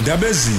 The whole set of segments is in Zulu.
ndabezini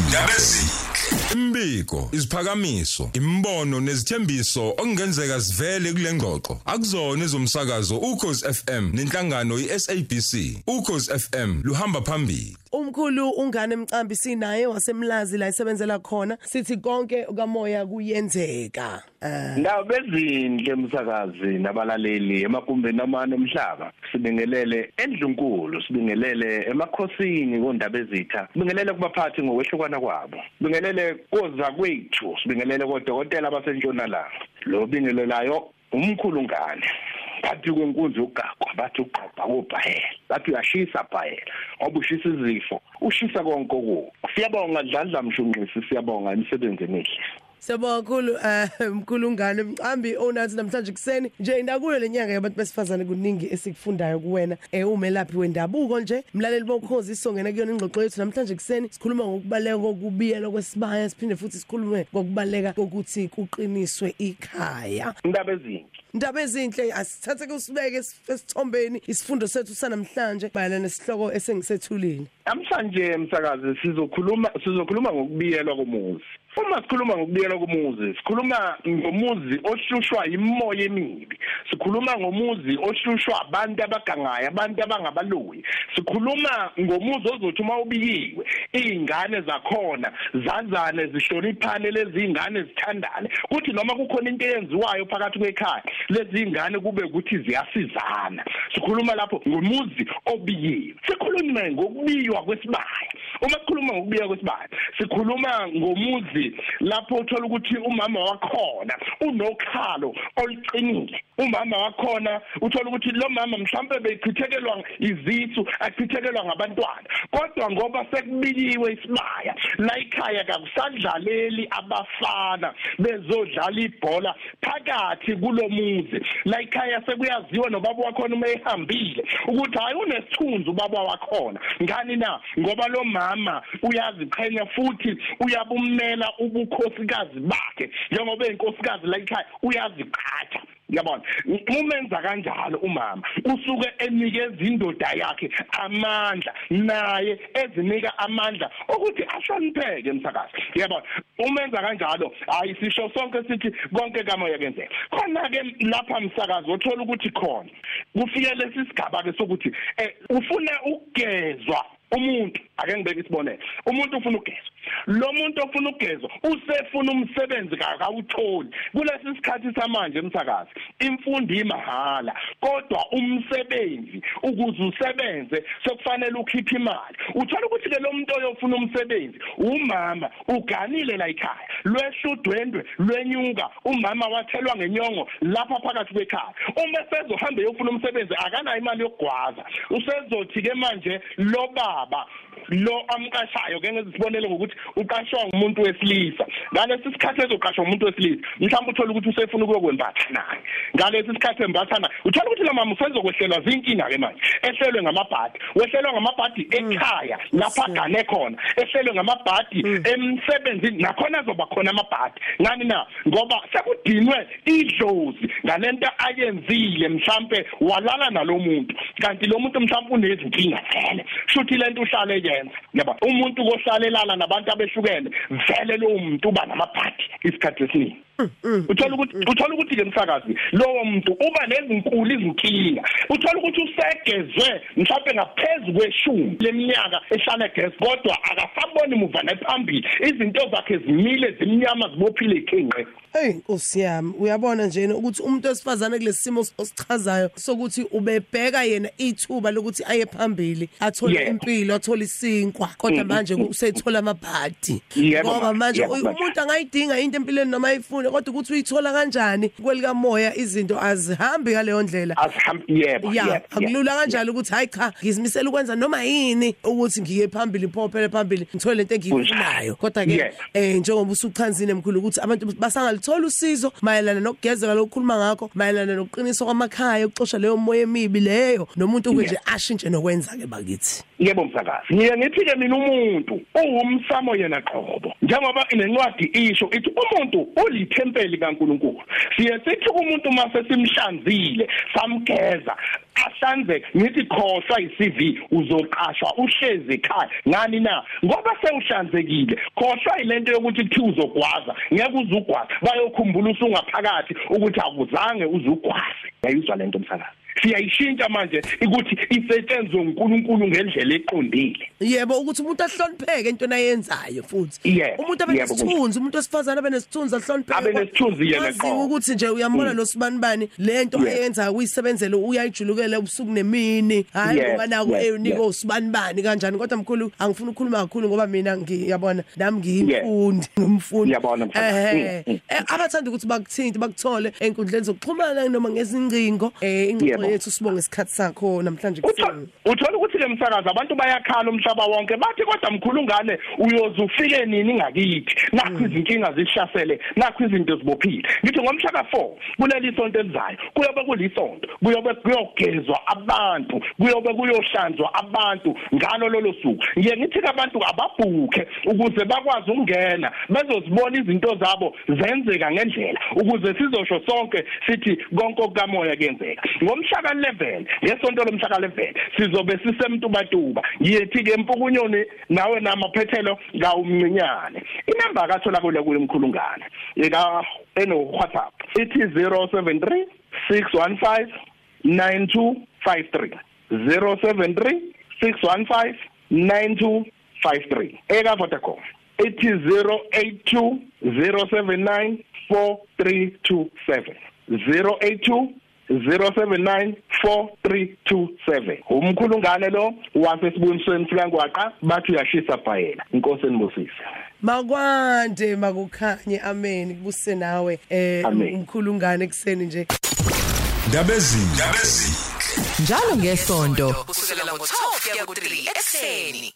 imbiko isiphakamiso imbono nezithembiso okungenzeka sivele kule ngxoxo. Akuzona ezomsakazo ukhozi FM nenhlangano iSABC ukhozi FM luhamba phambili. Umkhulu ungane emcambi sinaye wasemlazi la isebenzela khona. Sithi konke kamoya kuyenzeka. Eh Ndabezindle umsakazi nabalaleli emakumbeni amane omhlaba. Sibingelele endlunkulu sibingelele emakhosini kondaba ezitha. Sibingelele kubaphathi ngokwehlukana kwabo. Sibingelele koza kwethu sibingelele kodokotela basentshonalanga. Lo bingelelayo umkhulu ngane bathi kwenkunzi ugagwa bathi uqoqa kubhayela bathi uyashisa bhayela ngoba ushisa izifo ushisa konke oku siyabonga dladla mshunqisi siyabonga imisebenzi emihle. Siyabonga kakhulu eh mkhulu ngane mcambi onathi namhlanje kuseni nje ndakuyo lenyanga yabantu besifazane kuningi esikufundayo kuwena eh umelaphi wendabuko nje. Mlaleli bokhozi isongena kuyona ingxoxo yethu namhlanje kuseni sikhuluma ngokubaleka kokubiyela kwesibaya siphinde futhi sikhulume ngokubaleka kokuthi kuqiniswe ikhaya. Indaba ezinhle. Indaba ezinhle asithathe kusibeke esithombeni isifundo sethu sanamhlanje bayana nesihloko esengisethulile. Namhlanje emsakazi sizokhuluma sizokhuluma ngokubiyelwa komuzi. Uma sikhuluma ngokubiyelwa komuzi sikhuluma ngomuzi ohlushwa imoya emibi. Sikhuluma ngomuzi ohlushwa abantu abagangayo abantu abangabaloyi. Sikhuluma ngomuzi ozothi uma ubiyiwe izingane zakhona zazane zihloniphane lezi ingane zithandane. Kuthi noma kukhona into eyenziwayo phakathi kwekhaya lezi ingane kube ukuthi ziyasizana. Sikhuluma lapho ngomuzi obiyiwe sikhuluma ngokubiywa kwesibaya. Uma sikhuluma ngokubiywa kwesibaya sikhuluma ngomuzi lapho uthola ukuthi umama wakhona unokhalo oluqinile. Umama wakhona uthola ukuthi lo mama mhlambe beyichithekelwa izithu achithekelwa ngabantwana. Kodwa ngoba sekubikiwe isibaya la ekhaya kakusadlaleli abafana bezodlala ibhola phakathi kulomuzi la ekhaya sekuyaziwa nobaba wakhona uma ehambile ukuthi hayi unesithunzi ubaba wakhona. Ngani na? Ngoba lo mama uyaziqhenya futhi uyabumela ubukhosikazi bakhe. Njengoba inkosikazi la ekhaya uyaziphatha yabona? Umenza kanjalo umama. Usuke enikeza indoda yakhe amandla naye ezinika amandla ukuthi ahlonipheke emsakazi yabona? Umenza kanjalo hayi sisho sonke sithi konke kamoya kenzeka. Khona ke lapha msakazi uthola ukuthi khona kufike lesi sigaba ke sokuthi eh ufuna ukugezwa umuntu. Ake ngibeke isibonelo. Umuntu ufuna ukugezwa. Lo muntu ofuna ukugezwa usefuna umsebenzi akawutholi kulesi sikhathi samanje emsakazi imfundo imahala kodwa umsebenzi ukuze usebenze sekufanele ukhiphe imali. Uthola ukuthi ke lo muntu oyofuna umsebenzi umama uganile la ekhaya lweshudwendwe lwenyuka umama wathelwa ngenyongo lapha phakathi kwekhaya. Uma sezohamba eyofuna umsebenzi akanayo imali yokugwaza. Usezothi ke manje lo baba lo amqashayo ke ngizibonele ngokuthi uqashwa umuntu wesilisa. Ngalesi sikhathi ezoqashwa umuntu wesilisa mhlawumbe uthola ukuthi usefuna ukuyokwembatha naye. Ngalesi sikhathi embatha naye uthola ukuthi la mama usezokwehlelwa zinkinga ke manje ehlelwe ngamabhadi. Wehlelwa ngamabhadi ekhaya lapha agane khona. Ehlelwe ngamabhadi emsebenzini nakhona azoba khona amabhadi. Ngani na? Ngoba sekudinwe idlozi ngalento ayenzile mhlambe walala nalomuntu. Kanti lo muntu mhlawumbe unezinkinga vele shuthi lento uhlale yenza. Yaba umuntu kohlalelana nabantu abehlukene vele lo muntu uba namabhadi isikhathi esiningi. Uthola ukuthi uthola ukuthi ke msakazi lowo muntu uba nezinkulu izinkinga. Uthola ukuthi usegezwe mhlawumbe ngaphezulu kweshumi leminyaka ehlala egezi kodwa akasaboni muva nephambili. Izinto zakhe zimile zimnyama zibophile ikhenqe Hey Nkosi yami uyabona nje ukuthi umuntu wesifazane kulesi simo osichazayo sokuthi ubebheka yena ithuba lokuthi aye phambili athole impilo athole isinkwa kodwa manje usethola amabhadi. Ngoba manje umuntu angayidinga into empilweni noma ayifune kodwa ukuthi uyithola kanjani kwelika moya izinto azihambi ngaleyo ndlela? Azihambi yebo ya akulula kanjalo ukuthi hayi cha ngizimisela ukwenza noma yini ukuthi ngiye phambili phophele phambili ngithole lento engiyifunayo. Kodwa ke eh njengoba usuchanzile mkhulu ukuthi abantu basanga lithola usizo mayelana nokugezeka lokukhuluma ngakho mayelana nokuqiniswa kwamakhaya ukuxosha leyo moya emibi leyo nomuntu nje ashintshe nokwenza ke bakithi. Yebo msakazi. Ngiye ngithi ke mina umuntu uwumsamo yena qobo. Njengoba inencwadi isho ithi umuntu ulithe ithempeli kaNkuluNkulu. Siye sithi umuntu mase simhlanzile samgeza ahlanze ngithi khohlwa iCV uzoqashwa uhlezi ekhaya. Ngani na? Ngoba sewuhlanzekile khohlwa ilento yokuthi kuthi uzogwaza ngeke uzugwaza bayokhumbula usungaphakathi ukuthi akuzange uzugwaze yayiswa lento msakazi. Siyayishintsha manje ukuthi isetshenzwe uNkulunkulu ngendlela eqondile yebo ukuthi umuntu ahlonipheke into ayenzayo futhi Yebo, umuntu abe yebo, nesithunzi umuntu osifazana abe nesithunzi ahlonipheke Abe nesithunzi yena Waziwe qho. ukuthi nje uyambona lo sibanibani lento Yebo. ayenza uyisebenzele uyayijulukela ubusuku nemini hayi Yes, ngoba naku yes, enika yes. usibanibani kanjani kodwa mkhulu angifuni ukukhuluma kakhulu ngoba mina ngiyabona nami Yes. ngiyimfundi ngumfundi Ngiyabona, mfana. eh Mm, mm. eh, abathanda ukuthi bakuthinte bakuthole enkundleni zokuxhumana noma ngezingcingo eh ingxoxo Yebo. yethu sibonge isikhathi sakho namhlanje Utho- kuseni uthola ukuthi le msakazi abantu bayakhala umhlaba wonke bathi kodwa mkhulu ngane uyoze ufike nini ngakithi? Nakho izinkinga zishasele nakho izinto zibophile ngithi ngomhla ka4 kuleli sonto elizayo kuyobe kulisonto kuyobe kuyogezwa abantu kuyobe kuyohlanzwa abantu ngalo lolo suku. Ngiye ngithi abantu ababhuke ukuze bakwazi ukungena bezozibona izinto zabo zenzeka ngendlela ukuze sizosho sonke sithi konke okukamoya kuyenzeka. Ngomhla ka11 ngesonto lomhla ka11 sizobe sisemtubatuba. Yithi ke empukunyoni nawe namaphethelo kawumncinyane. Inamba akathola kule kule mkhulungane. Eka eno WhatsApp ithi 073 615 9253 073 615 9253 eka Vodacom ithi 082 079 4327 082 079432 umkhulungane lo wasesibunisweni silangwaqa bathi uyashisa bhayela inkosi enibusise makwande makukhanye. Amen. Kubuse nawe eh Amen. umkhulungane ekseni nje. Ndabezi. njalo ngesonto kusukela ngo12 kuya ku3 ekseni